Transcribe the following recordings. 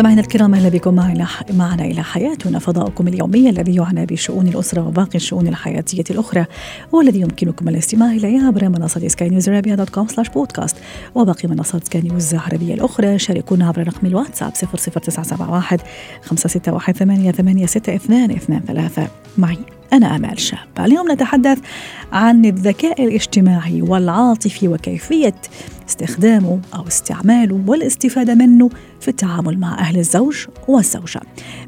سمعنا الكرام أهلا بكم معنا معنا إلى حياتنا فضاؤكم اليومي الذي يعنى بشؤون الأسرة وباقي الشؤون الحياتية الأخرى والذي يمكنكم الاستماع إليه عبر منصة سكاي نيوز dot com slash بودكاست وباقي منصات سكاي نيوز العربية الأخرى شاركونا عبر رقم الواتساب 00971 561 8862 23 معي أنا أمال شاب اليوم نتحدث عن الذكاء الاجتماعي والعاطفي وكيفية استخدامه أو استعماله والاستفادة منه في التعامل مع أهل الزوج والزوجة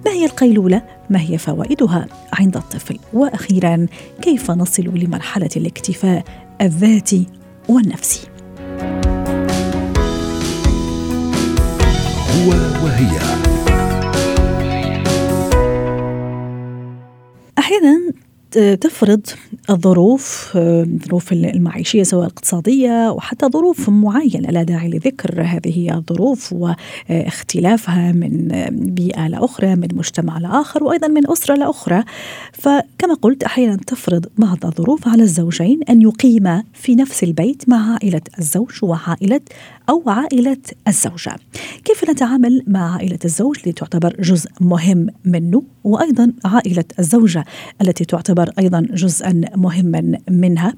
ما هي القيلولة؟ ما هي فوائدها عند الطفل؟ وأخيرا كيف نصل لمرحلة الاكتفاء الذاتي والنفسي؟ هو وهي أحيانا تفرض الظروف الظروف المعيشية سواء الاقتصادية وحتى ظروف معينة. لا داعي لذكر هذه الظروف واختلافها من بيئة لأخرى من مجتمع لآخر وأيضا من أسرة لأخرى فكما قلت أحيانا تفرض بعض الظروف على الزوجين أن يقيما في نفس البيت مع عائلة الزوج وعائلة أو عائلة الزوجة. كيف نتعامل مع عائلة الزوج التي تعتبر جزء مهم منه وأيضا عائلة الزوجة التي تعتبر أيضا جزءا مهما منها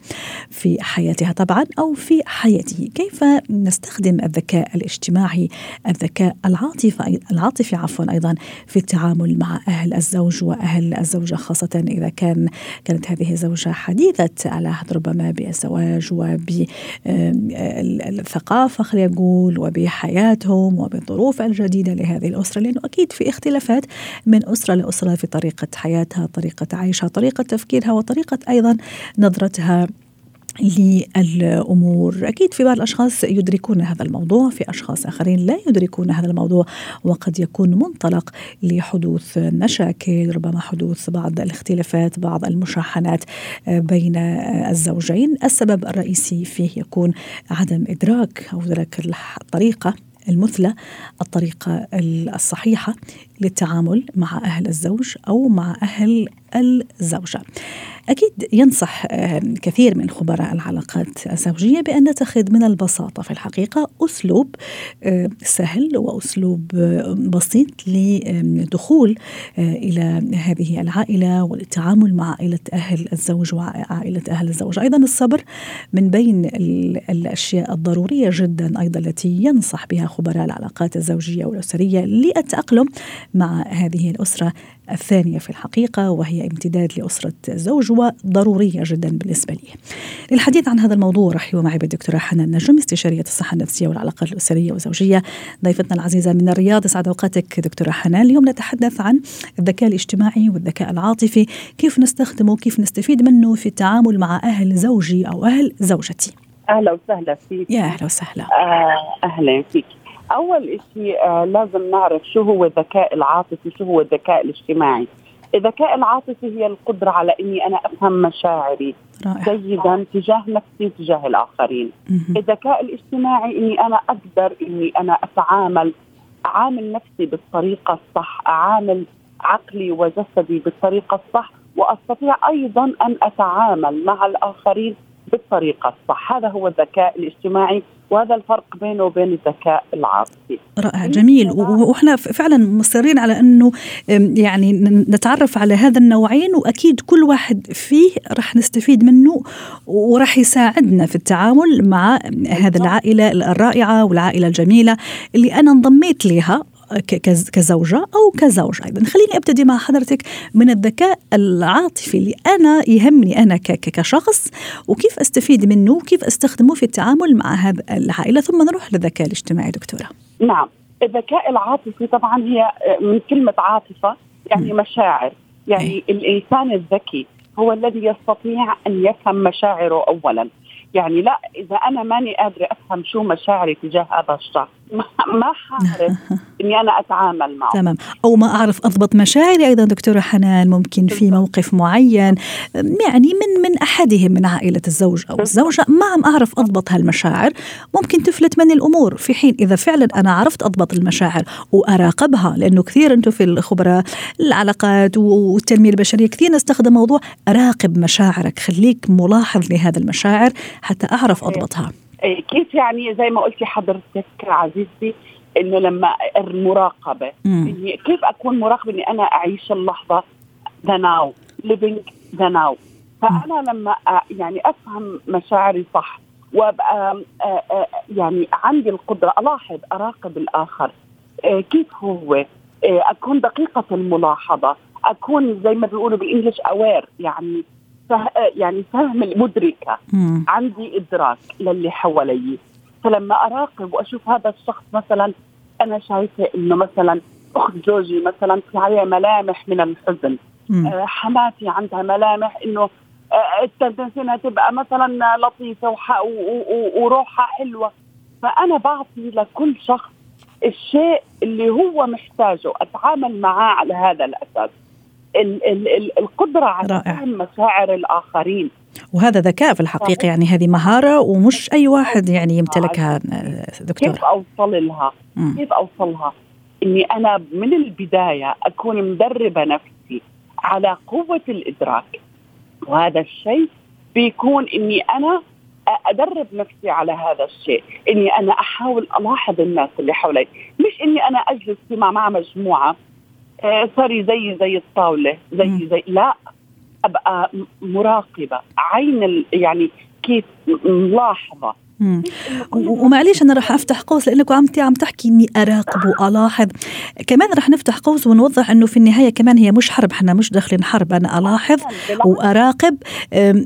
في حياتها طبعا أو في حياته؟ كيف نستخدم الذكاء الاجتماعي الذكاء العاطفي العاطفي عفوا أيضا في التعامل مع أهل الزوج وأهل الزوجة خاصة إذا كان كانت هذه الزوجة حديثة العهد ربما بالزواج وبالثقافة خلينا نقول وبحياتهم وبالظروف الجديدة لهذه الأسرة لأنه أكيد في اختلافات من أسرة لأسرة في طريقة حياتها طريقة عيشها طريقة تفكيرها وطريقة أيضا نظرتها للأمور، أكيد في بعض الأشخاص يدركون هذا الموضوع، في أشخاص آخرين لا يدركون هذا الموضوع وقد يكون منطلق لحدوث مشاكل، ربما حدوث بعض الاختلافات، بعض المشاحنات بين الزوجين، السبب الرئيسي فيه يكون عدم إدراك أو إدراك الطريقة المثلى الطريقة الصحيحة للتعامل مع أهل الزوج أو مع أهل الزوجة. أكيد ينصح كثير من خبراء العلاقات الزوجية بأن نتخذ من البساطة في الحقيقة أسلوب سهل وأسلوب بسيط للدخول إلى هذه العائلة والتعامل مع عائلة أهل الزوج وعائلة أهل الزوج، أيضا الصبر من بين الأشياء الضرورية جدا أيضا التي ينصح بها خبراء العلاقات الزوجية والأسرية للتأقلم مع هذه الأسرة الثانية في الحقيقة وهي امتداد لأسرة الزوج وضرورية جدا بالنسبة لي. للحديث عن هذا الموضوع رحبوا معي بالدكتورة حنان نجم استشارية الصحة النفسية والعلاقات الأسرية والزوجية. ضيفتنا العزيزة من الرياض اسعد أوقاتك دكتورة حنان. اليوم نتحدث عن الذكاء الاجتماعي والذكاء العاطفي. كيف نستخدمه؟ كيف نستفيد منه في التعامل مع أهل زوجي أو أهل زوجتي. أهلا وسهلا فيك. يا أهلا وسهلا. آه أهلا فيك. أول شيء آه لازم نعرف شو هو الذكاء العاطفي شو هو الذكاء الاجتماعي الذكاء العاطفي هي القدرة على إني أنا أفهم مشاعري رائع. جيدا تجاه نفسي تجاه الآخرين مم. الذكاء الاجتماعي إني أنا أقدر إني أنا أتعامل أعامل نفسي بالطريقة الصح أعامل عقلي وجسدي بالطريقة الصح وأستطيع أيضا أن أتعامل مع الآخرين بالطريقة الصح. هذا هو الذكاء الاجتماعي وهذا الفرق بينه وبين الذكاء العاطفي. رائع جميل. وإحنا فعلا مصرين على إنه يعني نتعرف على هذا النوعين وأكيد كل واحد فيه راح نستفيد منه وراح يساعدنا في التعامل مع هذه العائلة الرائعة والعائلة الجميلة اللي أنا انضميت لها كزوجة أو كزوج أيضا. خليني أبتدي مع حضرتك من الذكاء العاطفي اللي أنا يهمني أنا كشخص وكيف أستفيد منه وكيف أستخدمه في التعامل مع هذا العائلة. ثم نروح للذكاء الاجتماعي دكتورة. نعم. الذكاء العاطفي طبعا هي من كلمة عاطفة يعني م. مشاعر. يعني أي. الإنسان الذكي هو الذي يستطيع أن يفهم مشاعره أولا. يعني لا إذا أنا ماني قادرة أفهم شو مشاعري تجاه هذا الشخص ما حعرف إني أنا أتعامل معه. تمام. أو ما أعرف أضبط مشاعري أيضا دكتورة حنان ممكن في موقف معين. يعني من من أحدهم من عائلة الزوج أو الزوجة ما عم أعرف أضبط هالمشاعر. ممكن تفلت مني الأمور. في حين إذا فعلا أنا عرفت أضبط المشاعر وأراقبها لأنه كثير أنتم في الخبراء العلاقات والتنمية البشرية كثير نستخدم موضوع راقب مشاعرك. خليك ملاحظ لهذا المشاعر حتى أعرف أضبطها. إيه، كيف يعني زي ما قلتي حضرتك عزيزتي إنه لما المراقبة إني كيف أكون مراقبة إني أنا أعيش اللحظة ذا ناو living ذا ناو فأنا لما يعني أفهم مشاعري صح وأبقى يعني عندي القدرة ألاحظ أراقب الآخر كيف هو؟ أكون دقيقة الملاحظة أكون زي ما بيقولوا بالإنجلش اوير يعني فه... يعني فهم المدركة. مم. عندي إدراك للي حوالي. فلما أراقب وأشوف هذا الشخص مثلا أنا شايفة إنه مثلا أخت زوجي مثلا في عليها ملامح من الحزن. آه حماتي عندها ملامح إنه آه التنسينها انها تبقى مثلا لطيفة وح... و... و... وروحها حلوة. فأنا بعطي لكل شخص الشيء اللي هو محتاجه. أتعامل معاه على هذا الأساس. ال ال ال القدرة على فهم مشاعر الآخرين. وهذا ذكاء في الحقيقة يعني هذه مهارة ومش أي واحد يعني يمتلكها دكتور. كيف أوصل لها؟ م. كيف أوصلها؟ إني أنا من البداية أكون مدربة نفسي على قوة الإدراك. وهذا الشيء بيكون إني أنا أدرب نفسي على هذا الشيء. إني أنا أحاول ألاحظ الناس اللي حولي. مش إني أنا أجلس مع مع مجموعة آه، زي زي الطاولة زي زي لا أبقى مراقبة. عين يعني كيف ملاحظة. ومعليش أنا راح أفتح قوس لانكم عم عم تحكي إني أراقب وألاحظ. كمان راح نفتح قوس ونوضح إنه في النهاية كمان هي مش حرب إحنا مش داخلين حرب أنا ألاحظ وأراقب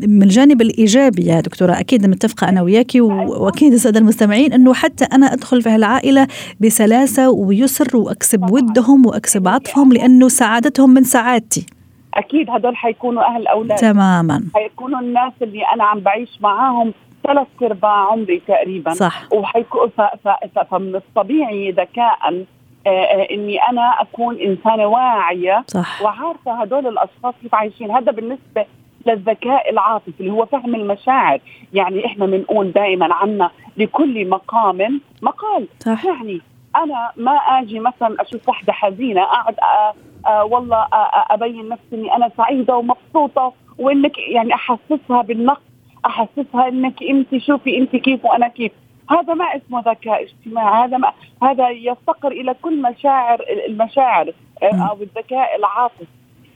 من الجانب الإيجابي يا دكتورة. أكيد متفقة أنا وياكي وأكيد السادة المستمعين إنه حتى أنا أدخل في هالعائله بسلاسة ويسر وأكسب ودهم وأكسب عطفهم لأنه سعادتهم من سعادتي. أكيد هدول حيكونوا أهل أولاد تماما. حيكونوا الناس اللي أنا عم بعيش معاهم ثلاث أرباع عمري تقريبا. صح. وحيكون فمن الطبيعي ذكاء آه، آه، إني أنا أكون إنسانة واعية. صح. وعارفة هدول الأشخاص كيف عايشين. هذا بالنسبة للذكاء العاطفي اللي هو فهم المشاعر. يعني إحنا بنقول دائما عنا لكل مقام مقال. صح. يعني أنا ما آجي مثلا أشوف وحده حزينة أقعد آه، والله أبين نفسي إني أنا سعيدة ومبسوطة وإنك يعني أحسسها بالنقص أحسسها إنك أنت شوفي أنت كيف وأنا كيف. هذا ما اسمه ذكاء اجتماعي هذا ما هذا يفتقر إلى كل مشاعر المشاعر أو الذكاء العاطفي.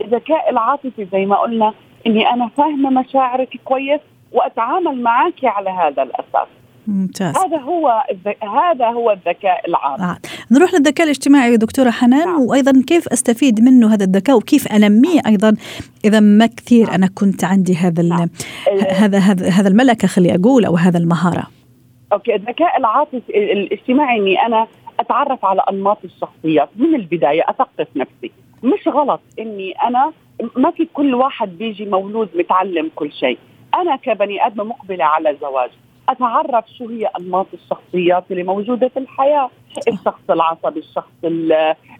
الذكاء العاطفي زي ما قلنا إني أنا فاهمة مشاعرك كويس وأتعامل معك على هذا الأساس. ممتاز. هذا هو هذا هو الذكاء العاطفي آه. نروح للذكاء الاجتماعي دكتورة حنان نعم. وأيضا كيف أستفيد منه هذا الذكاء وكيف أنميه أيضا؟ إذا ما كثير نعم. أنا كنت عندي هذا نعم. هذا هذا هذا الملكة خلي أقول أو هذا المهارة. أوكي الذكاء العاطفي الاجتماعي إني أنا أتعرف على أنماط الشخصيات. من البداية أثقف نفسي. مش غلط إني أنا ما في كل واحد بيجي مولود متعلم كل شيء. أنا كبني آدم مقبلة على زواج أتعرف شو هي أنماط الشخصيات اللي موجودة في الحياة. الشخص العصبي الشخص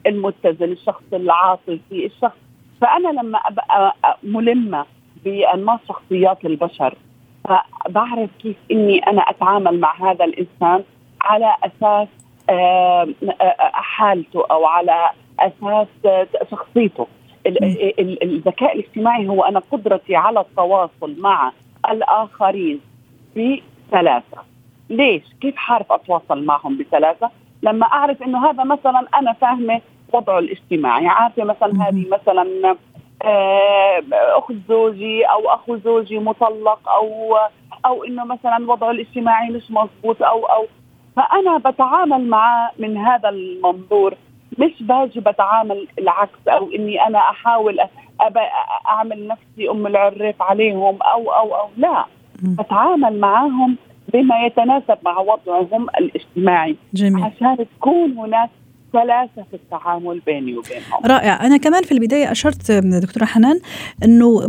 المتزن الشخص العاطفي الشخص فأنا لما أبقى ملمة بأنماط شخصيات البشر فبعرف كيف إني أنا أتعامل مع هذا الإنسان على أساس حالته أو على أساس شخصيته. الذكاء الاجتماعي هو أنا قدرتي على التواصل مع الآخرين في ثلاثة ليش؟ كيف حعرف أتواصل معهم بثلاثة؟ لما أعرف إنه هذا مثلا أنا فاهمة وضعه الاجتماعي. عارفة مثلا هذه مثلا آه، أخت زوجي أو أخو زوجي مطلق أو أو إنه مثلا وضعه الاجتماعي مش مضبوط أو أو. فأنا بتعامل معه من هذا المنظور. مش باجي بتعامل العكس أو إني أنا أحاول أعمل نفسي أم العريف عليهم أو أو أو. لا. بتعامل معهم بما يتناسب مع وضعهم الاجتماعي جميل. عشان تكون هناك سلاسه في التعامل بيني وبينهم. رائع. أنا كمان في البداية أشرت دكتورة حنان إنه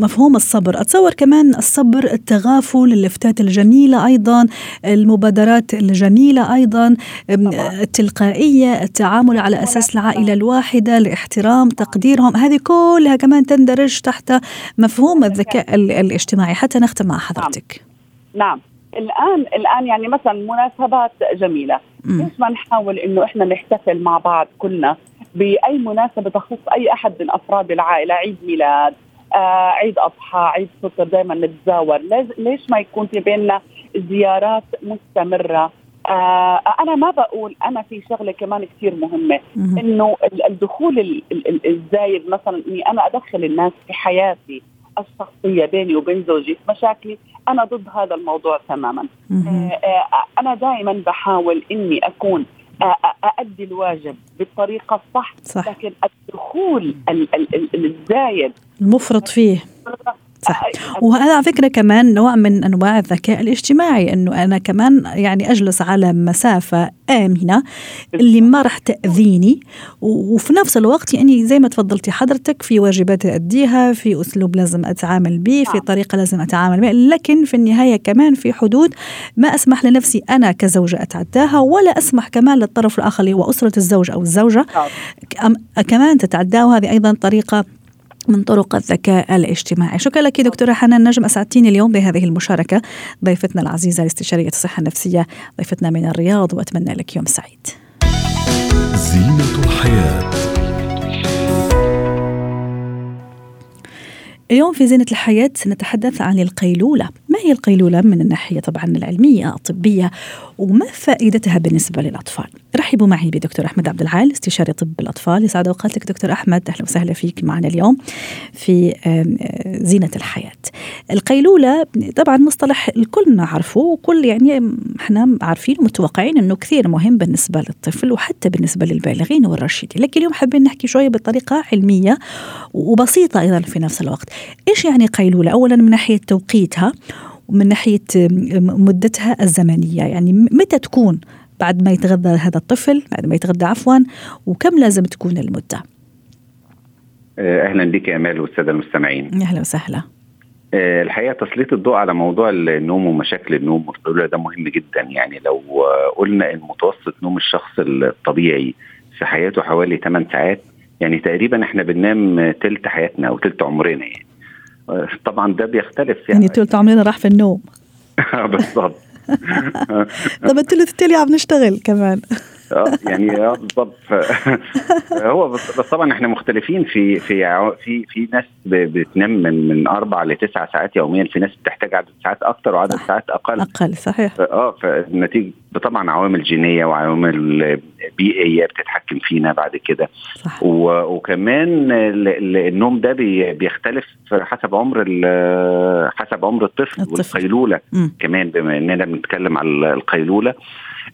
مفهوم الصبر. أتصور كمان الصبر التغافل اللفتات الجميلة أيضا المبادرات الجميلة أيضا التلقائية التعامل على أساس العائلة الواحدة الاحترام تقديرهم. هذه كلها كمان تندرج تحت مفهوم الذكاء الاجتماعي. حتى نختم مع حضرتك. نعم, نعم. الآن الآن يعني مثلا مناسبات جميلة. ليش ما نحاول إنه إحنا نحتفل مع بعض كلنا بأي مناسبة تخص أي أحد من أفراد العائلة؟ عيد ميلاد آه عيد أضحى عيد فطر دائما نتزاور ليش ما يكون في بيننا زيارات مستمرة؟ آه أنا ما بقول أنا في شغلة كمان كثير مهمة. إنه الدخول الزايد مثلا إني أنا أدخل الناس في حياتي. الشخصية بيني وبين زوجي في مشاكلي أنا ضد هذا الموضوع تماما. آه، آه، أنا دائما بحاول إني أكون آه، أؤدي الواجب بالطريقة الصح صح. لكن الدخول الزايد المفرط فيه. صح. وهذا على فكرة كمان نوع من أنواع الذكاء الاجتماعي أنه أنا كمان يعني أجلس على مسافة آمنة اللي ما راح تأذيني. وفي نفس الوقت يعني زي ما تفضلتي حضرتك في واجبات أديها في أسلوب لازم أتعامل به في نعم. طريقة لازم أتعامل بها لكن في النهاية كمان في حدود ما أسمح لنفسي أنا كزوجة أتعداها ولا أسمح كمان للطرف الآخر اللي هو أسرة الزوج أو الزوجة. نعم. كمان تتعداه وهذه أيضا طريقة من طرق الذكاء الاجتماعي. شكرا لك دكتورة حنان نجم أسعدتيني اليوم بهذه المشاركة. ضيفتنا العزيزة الاستشارية الصحة النفسية ضيفتنا من الرياض وأتمنى لك يوم سعيد. زينة الحياة. اليوم في زينة الحياة سنتحدث عن القيلولة. هي القيلولة من الناحية طبعا العلمية الطبية وما فائدتها بالنسبة للأطفال؟ رحبوا معي بدكتور أحمد عبد العال استشاري طب الأطفال. يسعد أوقاتك دكتور أحمد. أهلا وسهلا فيك معنا اليوم في زينة الحياة. القيلولة طبعا مصطلح الكل نعرفه وكل يعني إحنا عارفين ومتوقعين أنه كثير مهم بالنسبة للطفل وحتى بالنسبة للبالغين والرشيدين لكن اليوم حابين نحكي شوية بطريقة علمية وبسيطة أيضا في نفس الوقت. إيش يعني قيلولة؟ أولا من ناحية توقيتها ومن ناحية مدتها الزمنية. يعني متى تكون؟ بعد ما يتغذى هذا الطفل بعد ما يتغذى عفوا وكم لازم تكون المدة؟ آه، أهلا بك يا أمال والسادة المستمعين. أهلا وسهلا. آه، الحقيقة تسليط الضوء على موضوع النوم ومشاكل النوم والقيلوله ده مهم جدا. يعني لو قلنا ان متوسط نوم الشخص الطبيعي في حياته حوالي 8 ساعات يعني تقريبا إحنا بننام تلت حياتنا أو تلت عمرنا يعني. طبعا ده بيختلف يعني, يعني. تلت عمرنا راح في النوم. بالظبط طب الثلث التالي عم نشتغل كمان. يعني آه بالظبط هو بس طبعا إحنا مختلفين في في في في ناس بتنام من من أربع لتسع ساعات يوميا في ناس بتحتاج عدد ساعات أكثر وعدد ساعات أقل أقل صحيح آه فنتيجه طبعا عوامل جينية وعوامل بيئية بتتحكم فينا بعد كده صح. وكمان النوم ده بيختلف حسب عمر حسب عمر الطفل, الطفل. والقيلولة. كمان بما إننا بنتكلم على القيلولة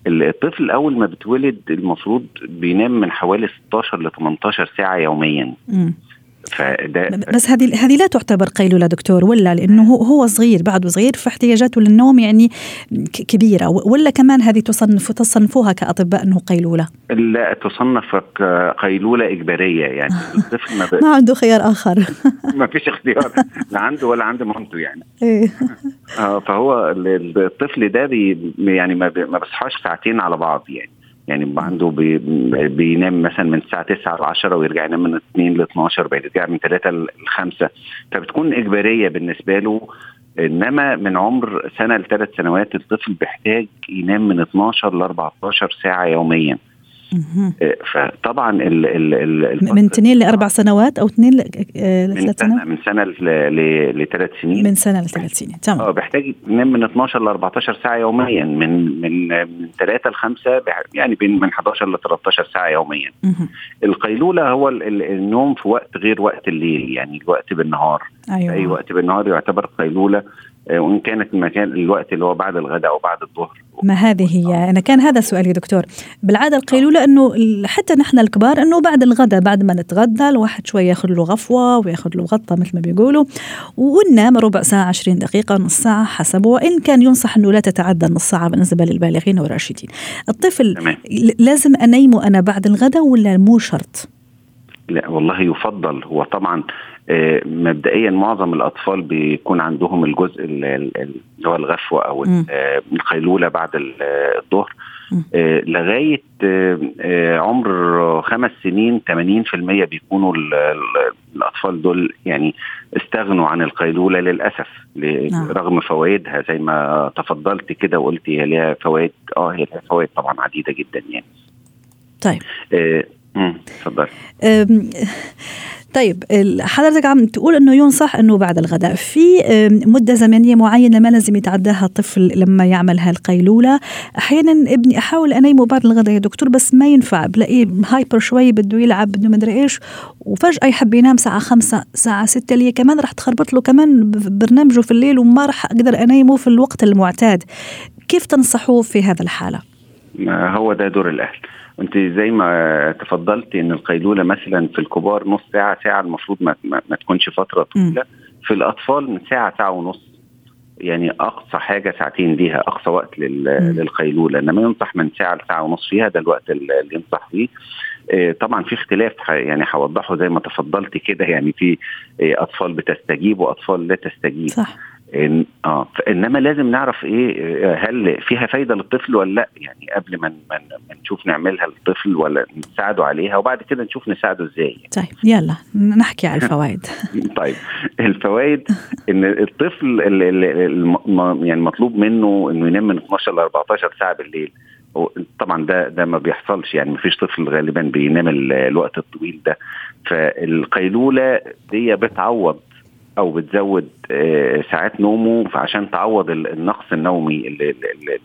الطفل أول ما بتولد المفروض بينام من حوالي 16 ل 18 ساعة يوميا م. فده بس هذه هذه لا تعتبر قيلوله دكتور ولا لأنه هو صغير بعده صغير فاحتياجاته للنوم يعني كبيرة ولا كمان هذه تصنف تصنفوها كأطباء أنه قيلولة؟ لا تصنف قيلولة إجبارية يعني. الطفل ما, ما عنده خيار آخر. ما فيش اختيار لا عنده ولا عند مامته يعني. إيه. آه فهو الطفل ده بي يعني ما بيصحاش ساعتين على بعض يعني. يعني عنده بي بينام مثلا من الساعة 9 ل 10 ويرجع ينام من 2 ل 12 بيرجع من 3 ل 5 فبتكون إجبارية بالنسبة له إنما من عمر سنة لثلاث سنوات الطفل بيحتاج ينام من 12 ل 14 ساعة يوميا. فطبعا ال ال ال من اثنين لأربع سنوات أو اثنين لثلاث سنوات؟ من سنة لثلاث سنين. من سنة لثلاث سنين. تمام. آه بيحتاج ينام من 12 ل 14 ساعة يوميا. من من من 3 ل 5 يعني بين من 11 ل 13 ساعة يوميا. القيلولة هو النوم في وقت غير وقت الليل يعني الوقت بالنهار. أيوة. أي وقت بالنهار يعتبر قيلولة. آه، وإن كانت المكان الوقت اللي هو بعد الغداء أو بعد الظهر. ما هذه هي. أنا كان هذا سؤالي دكتور. بالعادة القيلولة إنه حتى نحن الكبار إنه بعد الغداء بعد ما نتغدى الواحد شوي ياخذ له غفوة وياخذ له غطة مثل ما بيقولوا وننام ربع ساعة 20 دقيقة نص ساعة حسب وإن كان ينصح إنه لا تتعدى نص ساعة بالنسبة للبالغين والراشدين. الطفل تمام. لازم أنيمه أنا بعد الغداء ولا مو شرط؟ لا والله يفضل. هو طبعا آه، مبدئيا معظم الأطفال بيكون عندهم الجزء اللي هو الغفوه أو آه، القيلوله بعد الظهر. آه، لغاية عمر خمس سنين 80% بيكونوا الأطفال دول يعني استغنوا عن القيلوله للأسف نعم. رغم فوائدها زي ما تفضلت كده وقلتي هي ليها فوائد آه هي ليها فوائد طبعا عديدة جدا يعني. طيب. تفضل. طيب حضرتك عم تقول إنه ينصح إنه بعد الغداء. في مدة زمنية معينة ما لازم يتعداها الطفل لما يعمل هالقيلولة؟ أحيانا ابني أحاول أنيمه بعد الغداء يا دكتور بس ما ينفع. بلاقيه هايبر شوي بده يلعب بده مدري إيش وفجأة يحب ينام ساعة خمسة ساعة ستة. اللي كمان رح تخربط له كمان برنامجه في الليل وما رح أقدر أنيمه في الوقت المعتاد. كيف تنصحوه في هذا الحالة؟ هو ده دور الأهل. انت زي ما تفضلتي ان القيلولة مثلا في الكبار نص ساعة ساعة المفروض ما, ما, تكونش فترة طويلة. في الأطفال من ساعة ساعة ونص. يعني أقصى حاجة ساعتين ليها أقصى وقت للقيلولة. إنما ينصح من ساعة لساعة ونص فيها ده الوقت اللي ينصح فيه. آه، طبعا في اختلاف يعني هوضحه زي ما تفضلت كده. يعني في آه، أطفال بتستجيب وأطفال لا تستجيب. صح. إن آه. انما لازم نعرف إيه هل فيها فايدة للطفل ولا لأ؟ يعني قبل ما ما نشوف نعملها للطفل ولا نساعده عليها وبعد كده نشوف نساعده إزاي. طيب يلا نحكي على الفوائد. طيب الفوائد إن الطفل يعني مطلوب منه إنه ينام من 12 ل 14 ساعة بالليل. طبعا ده ده ما بيحصلش يعني ما فيش طفل غالبا بينام الوقت الطويل ده. فالقيلولة دي بتعوض أو بتزود آه، ساعات نومه فعشان تعوض النقص النومي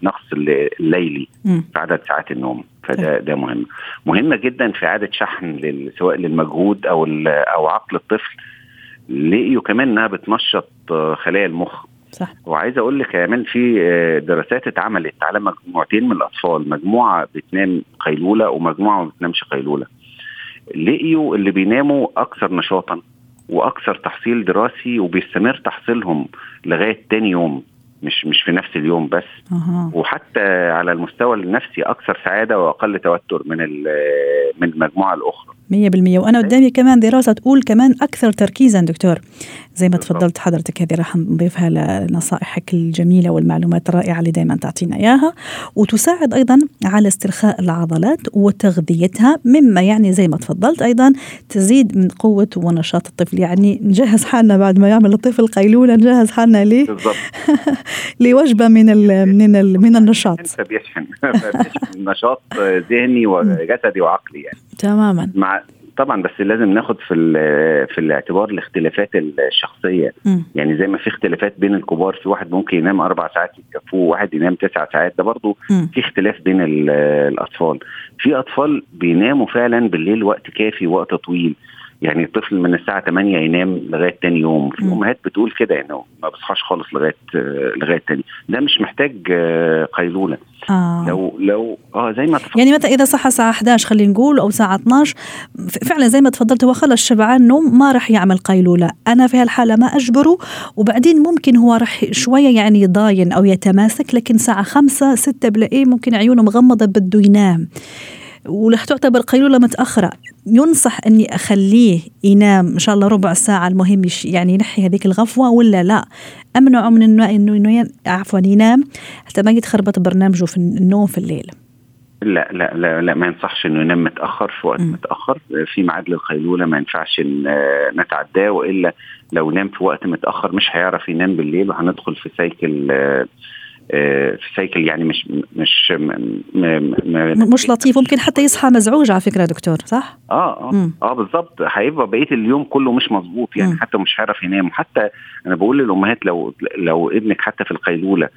النقص الليلي في عدد ساعات النوم. فده ده مهم. مهمه جدا في إعادة شحن سواء للمجهود أو أو عقل الطفل لقيوا كمان إنها بتنشط آه، خلايا المخ. صح. وعايز أقول لك كمان في آه، دراسات اتعملت على مجموعتين من الأطفال مجموعة بتنام قيلولة ومجموعة ما بتنامش قيلولة. لقيوا اللي بيناموا أكثر نشاطا. وأكثر تحصيل دراسي وبيستمر تحصيلهم لغاية تاني يوم مش مش في نفس اليوم بس أه. وحتى على المستوى النفسي أكثر سعادة وأقل توتر من من المجموعة الأخرى 100% وأنا قدامي كمان دراسة تقول كمان أكثر تركيزا دكتور. زي ما تفضلت حضرتك هذه راح نضيفها لنصائحك الجميلة والمعلومات الرائعة اللي دائما تعطينا إياها. وتساعد أيضا على استرخاء العضلات وتغذيتها مما يعني زي ما تفضلت أيضا تزيد من قوة ونشاط الطفل. يعني نجهز حالنا بعد ما يعمل الطفل قيلولة نجهز حالنا ليه لوجبة من ال من ال من النشاط. بيشحن نشاط ذهني وجسدي وعقلي يعني. تماما. مع طبعا بس لازم ناخد في في الاعتبار الاختلافات الشخصية. م. يعني زي ما في اختلافات بين الكبار في واحد ممكن ينام أربع ساعات يكفوه وواحد ينام تسع ساعات. ده برضه في اختلاف بين الأطفال. في أطفال بيناموا فعلا بالليل وقت كافي وقت طويل. يعني الطفل من الساعة 8 ينام لغاية تاني يوم. في امهات بتقول كده انه ما بصحاش خالص لغاية لغاية تاني. ده مش محتاج آه، قيلولة. آه. لو لو آه زي ما تفضل. يعني مثلا إذا صحى الساعة 11 خلينا نقول أو الساعة 12 فعلا زي ما تفضلت هو خلص شبعان نوم ما راح يعمل قيلولة. أنا في هالحالة ما أجبره وبعدين ممكن هو راح شوية يعني يضاين أو يتماسك لكن ساعه 5 6 بلاقيه ممكن عيونه مغمضة بده ينام. ورح تعتبر قيلولة متأخرة. ينصح أني أخليه ينام إن شاء الله ربع ساعة المهم يعني ينحي هذيك الغفوة ولا لا. أمنعه من إنه عفوا ينام حتى ما يتخربط برنامجه في النوم في الليل. لا لا لا لا ما ينصحش إنه ينام متأخر في وقت م. متأخر. في ميعاد للقيلولة ما ينفعش نتعداه وإلا لو نام في وقت متأخر مش هيعرف ينام بالليل وهندخل في cycle في cycle يعني مش مش م م مش لطيف ممكن حتى يصحى مزعوج على فكرة دكتور صح؟ آه آه. آه بالظبط هيبقى بقية اليوم كله مش مظبوط يعني م. حتى مش هيعرف ينام. حتى أنا بقول للأمهات لو لو ابنك حتى في القيلولة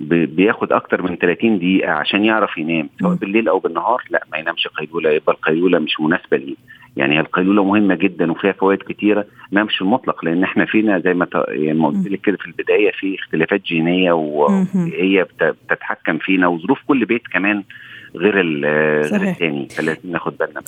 بياخد أكتر من 30 دقيقة عشان يعرف ينام سواء بالليل أو بالنهار لا ما ينامش قيلولة يبقى القيلولة مش مناسبة ليه. يعني القيلولة مهمة جدا وفيها فوائد كتيرة ما مش المطلق لأن إحنا فينا زي ما يعني ما قلت لك كده في البداية في اختلافات جينية وهي بتتحكم فينا وظروف كل بيت كمان غير غير الثاني فلازم ناخد بالنا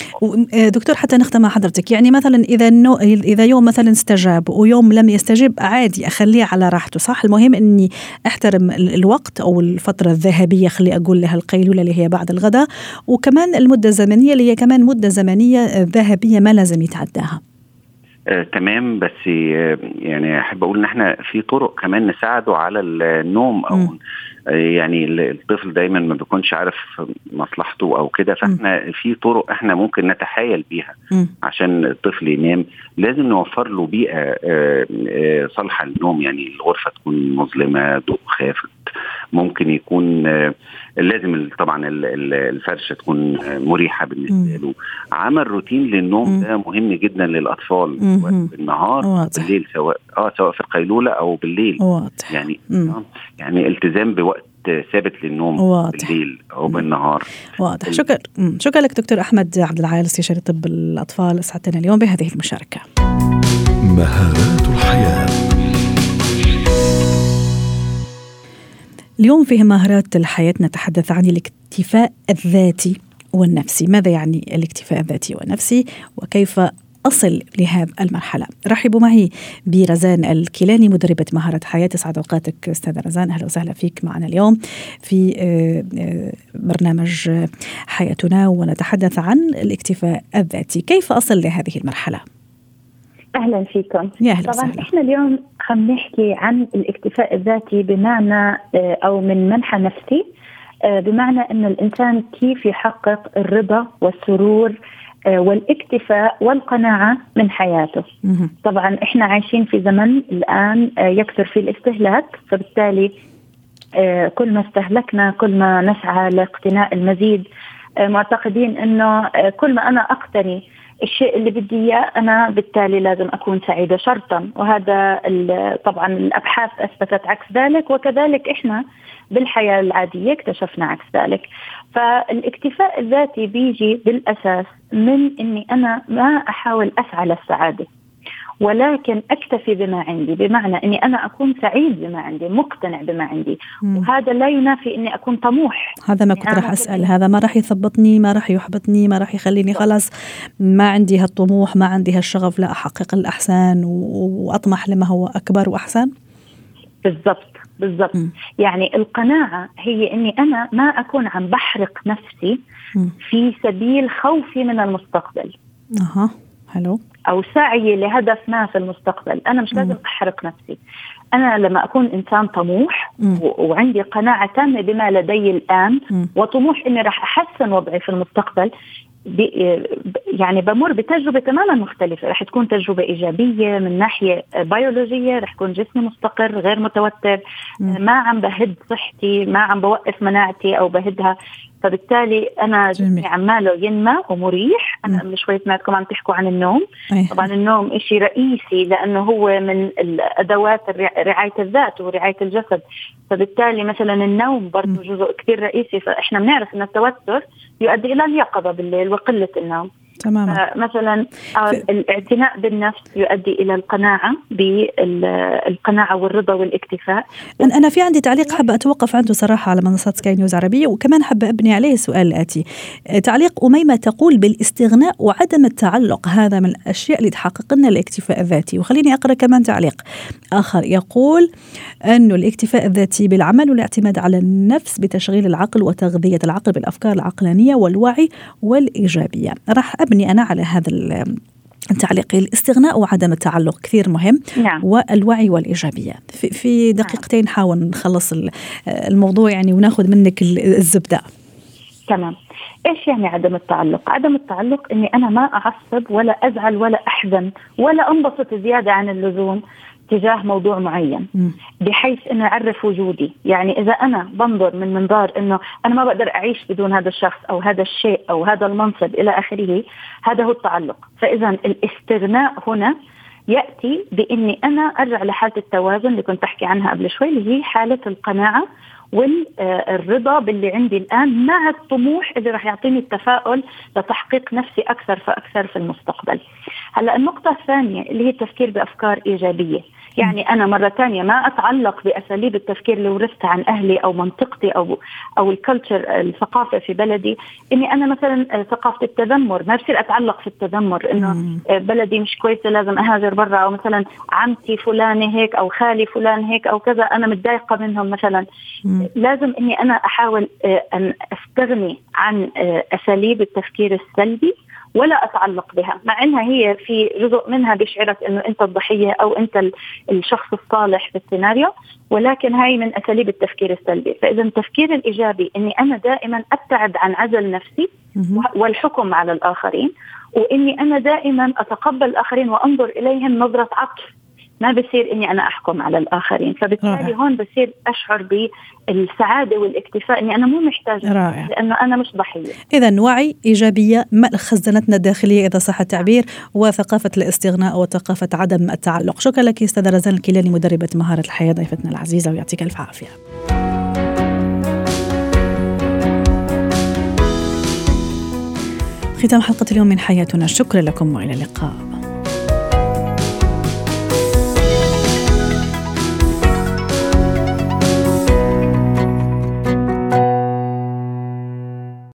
آه، دكتور حتى نختم مع حضرتك. يعني مثلا إذا النو إذا يوم مثلا استجاب ويوم لم يستجب عادي أخليه على راحته صح؟ المهم إني أحترم الوقت أو الفترة الذهبية خلي أقول لها القيلولة اللي هي بعد الغداء. وكمان المدة الزمنية اللي هي كمان مدة زمنية ذهبية ما لازم يتعداها. آه، تمام. بس آه، يعني أحب أقول إن إحنا في طرق كمان نساعده على النوم أو م. يعني الطفل دايما ما بيكونش عارف مصلحته أو كده فإحنا في طرق إحنا ممكن نتحايل بيها عشان الطفل ينام. لازم نوفر له بيئة آه، آه، صالحة للنوم يعني الغرفة تكون مظلمة ضوء خافت. ممكن يكون آه، لازم طبعا الفرشة تكون مريحة بالنسبة له. عمل روتين للنوم ده مهم جدا للأطفال بالنهار بالليل سواء آه سواء في القيلولة أو بالليل. واضح. يعني آه يعني التزام بوقت ثابت للنوم واضح. بالليل أو بالنهار. واضح. شكرا شكرا لك دكتور أحمد عبد العال استشاري طب الأطفال. اسعدتنا اليوم بهذه المشاركة. مهارات الحياة. اليوم في مهارات الحياة نتحدث عن الاكتفاء الذاتي والنفسي. ماذا يعني الاكتفاء الذاتي والنفسي؟ وكيف أصل لهذه المرحلة؟ رحبوا معي برزان الكيلاني مدربة مهارة حياة. أسعد أوقاتك أستاذة رزان. أهلا وسهلا فيك معنا اليوم في آه، آه، برنامج حياتنا ونتحدث عن الاكتفاء الذاتي. كيف أصل لهذه المرحلة؟ أهلا فيكم. يا أهلا طبعا وسهلا. إحنا اليوم خم نحكي عن الاكتفاء الذاتي بمعنى آه، أو من منحى نفسي بمعنى انه الإنسان كيف يحقق الرضا والسرور آه، والاكتفاء والقناعة من حياته. طبعا إحنا عايشين في زمن الآن آه، يكثر فيه الاستهلاك فبالتالي آه، كل ما استهلكنا كل ما نسعى لاقتناء المزيد معتقدين إنه كل ما أنا أقتني الشيء اللي بدي إياه أنا بالتالي لازم أكون سعيدة شرطا. وهذا طبعا الأبحاث أثبتت عكس ذلك. وكذلك إحنا بالحياة العادية اكتشفنا عكس ذلك. فالاكتفاء الذاتي بيجي بالأساس من إني أنا ما أحاول اسعى للسعاده ولكن أكتفي بما عندي بمعنى إني أنا أكون سعيد بما عندي مقتنع بما عندي. مم. وهذا لا ينافي إني أكون طموح. هذا ما كنت راح أسأل. هذا ما راح يثبطني ما راح يحبطني ما راح يخليني خلاص ما عندي هالطموح ما عندي هالشغف لا أحقق الاحسان وأطمح لما هو أكبر وأحسن. بالضبط بالضبط. يعني القناعة هي أني أنا ما أكون عم بحرق نفسي م. في سبيل خوفي من المستقبل. أها حلو. أو سعي لهدف ما في المستقبل. أنا مش لازم أحرق نفسي. أنا لما أكون إنسان طموح وعندي قناعة تامة بما لدي الآن م. وطموح إني راح أحسن وضعي في المستقبل يعني بمر بتجربة تماما مختلفة. رح تكون تجربة إيجابية من ناحية بيولوجيه رح يكون جسمي مستقر غير متوتر ما عم بهد صحتي ما عم بوقف مناعتي أو بهدها. فبالتالي أنا جسمي عماله ينمى ومريح. أنا قبل شوي سمعتكم عم تحكوا عن النوم. أيه. طبعا النوم شيء رئيسي لأنه هو من الأدوات رعاية الذات ورعاية الجسد. فبالتالي مثلا النوم برضه جزء كثير رئيسي. فإحنا بنعرف إن التوتر يؤدي إلى اليقظة بالليل وقلة النوم. تماما. مثلا آه، الاعتناء بالنفس يؤدي إلى القناعة بالقناعه والرضا والاكتفاء. أنا في عندي تعليق حابه أتوقف عنده صراحة على منصات سكاي نيوز عربية وكمان حابه أبني عليه السؤال الاتي آه، تعليق أميمة تقول بالاستغناء وعدم التعلق هذا من الأشياء اللي تحقق لنا الاكتفاء الذاتي. وخليني أقرأ كمان تعليق آخر. يقول انه الاكتفاء الذاتي بالعمل والاعتماد على النفس بتشغيل العقل وتغذية العقل بالأفكار العقلانية والوعي والإيجابية. راح أبني أنا على هذا التعليق. الاستغناء وعدم التعلق كثير مهم. نعم. والوعي والإيجابية. في, في دقيقتين نحاول نخلص الموضوع يعني وناخذ منك الزبدة. تمام. إيش يعني عدم التعلق؟ عدم التعلق إني أنا ما أعصب ولا أزعل ولا أحزن ولا أنبسط زيادة عن اللزوم. تجاه موضوع معين بحيث إنه يعرف وجودي. يعني إذا أنا بنظر من منظار إنه أنا ما بقدر أعيش بدون هذا الشخص أو هذا الشيء أو هذا المنصب إلى آخره هذا هو التعلق. فاذا الاستغناء هنا يأتي بإني أنا أرجع لحالة التوازن اللي كنت أحكي عنها قبل شوي اللي هي حالة القناعة والرضا باللي عندي الآن مع الطموح اللي راح يعطيني التفاؤل لتحقيق نفسي أكثر فأكثر في المستقبل. هلأ النقطة الثانية اللي هي التفكير بأفكار إيجابية. يعني أنا مرة ثانية ما أتعلق بأساليب التفكير اللي ورثتها عن أهلي أو منطقتي أو أو الكلتشر الثقافة في بلدي إني أنا مثلا ثقافة التذمر ما بصير أتعلق في التذمر إنه بلدي مش كويسة لازم أهاجر برا أو مثلا عمتي فلانة هيك أو خالي فلان هيك أو كذا أنا متضايقة منهم مثلا. لازم إني أنا أحاول آه، أن أستغني عن آه، أساليب التفكير السلبي ولا أتعلق بها مع إنها هي في جزء منها بيشعرك إنه أنت الضحية أو أنت الشخص الصالح في السيناريو ولكن هاي من أساليب التفكير السلبي. فإذا التفكير الإيجابي إني أنا دائما أبتعد عن عزل نفسي والحكم على الآخرين وإني أنا دائما أتقبل الآخرين وأنظر إليهم نظرة عطف. ما بصير إني أنا أحكم على الآخرين. فبالتالي رائع. هون بصير أشعر بالسعادة والاكتفاء إني أنا مو محتاجة رائع. لأنه أنا مش ضحية. إذا وعي إيجابية ملء خزانتنا الداخلية إذا صح التعبير وثقافة الاستغناء وثقافة عدم التعلق. شكرا لك أستاذة رزان الكيلاني مدربة مهارة الحياة ضيفتنا العزيزة ويعطيك ألف عافية. ختام حلقة اليوم من حياتنا. شكرا لكم وإلى اللقاء.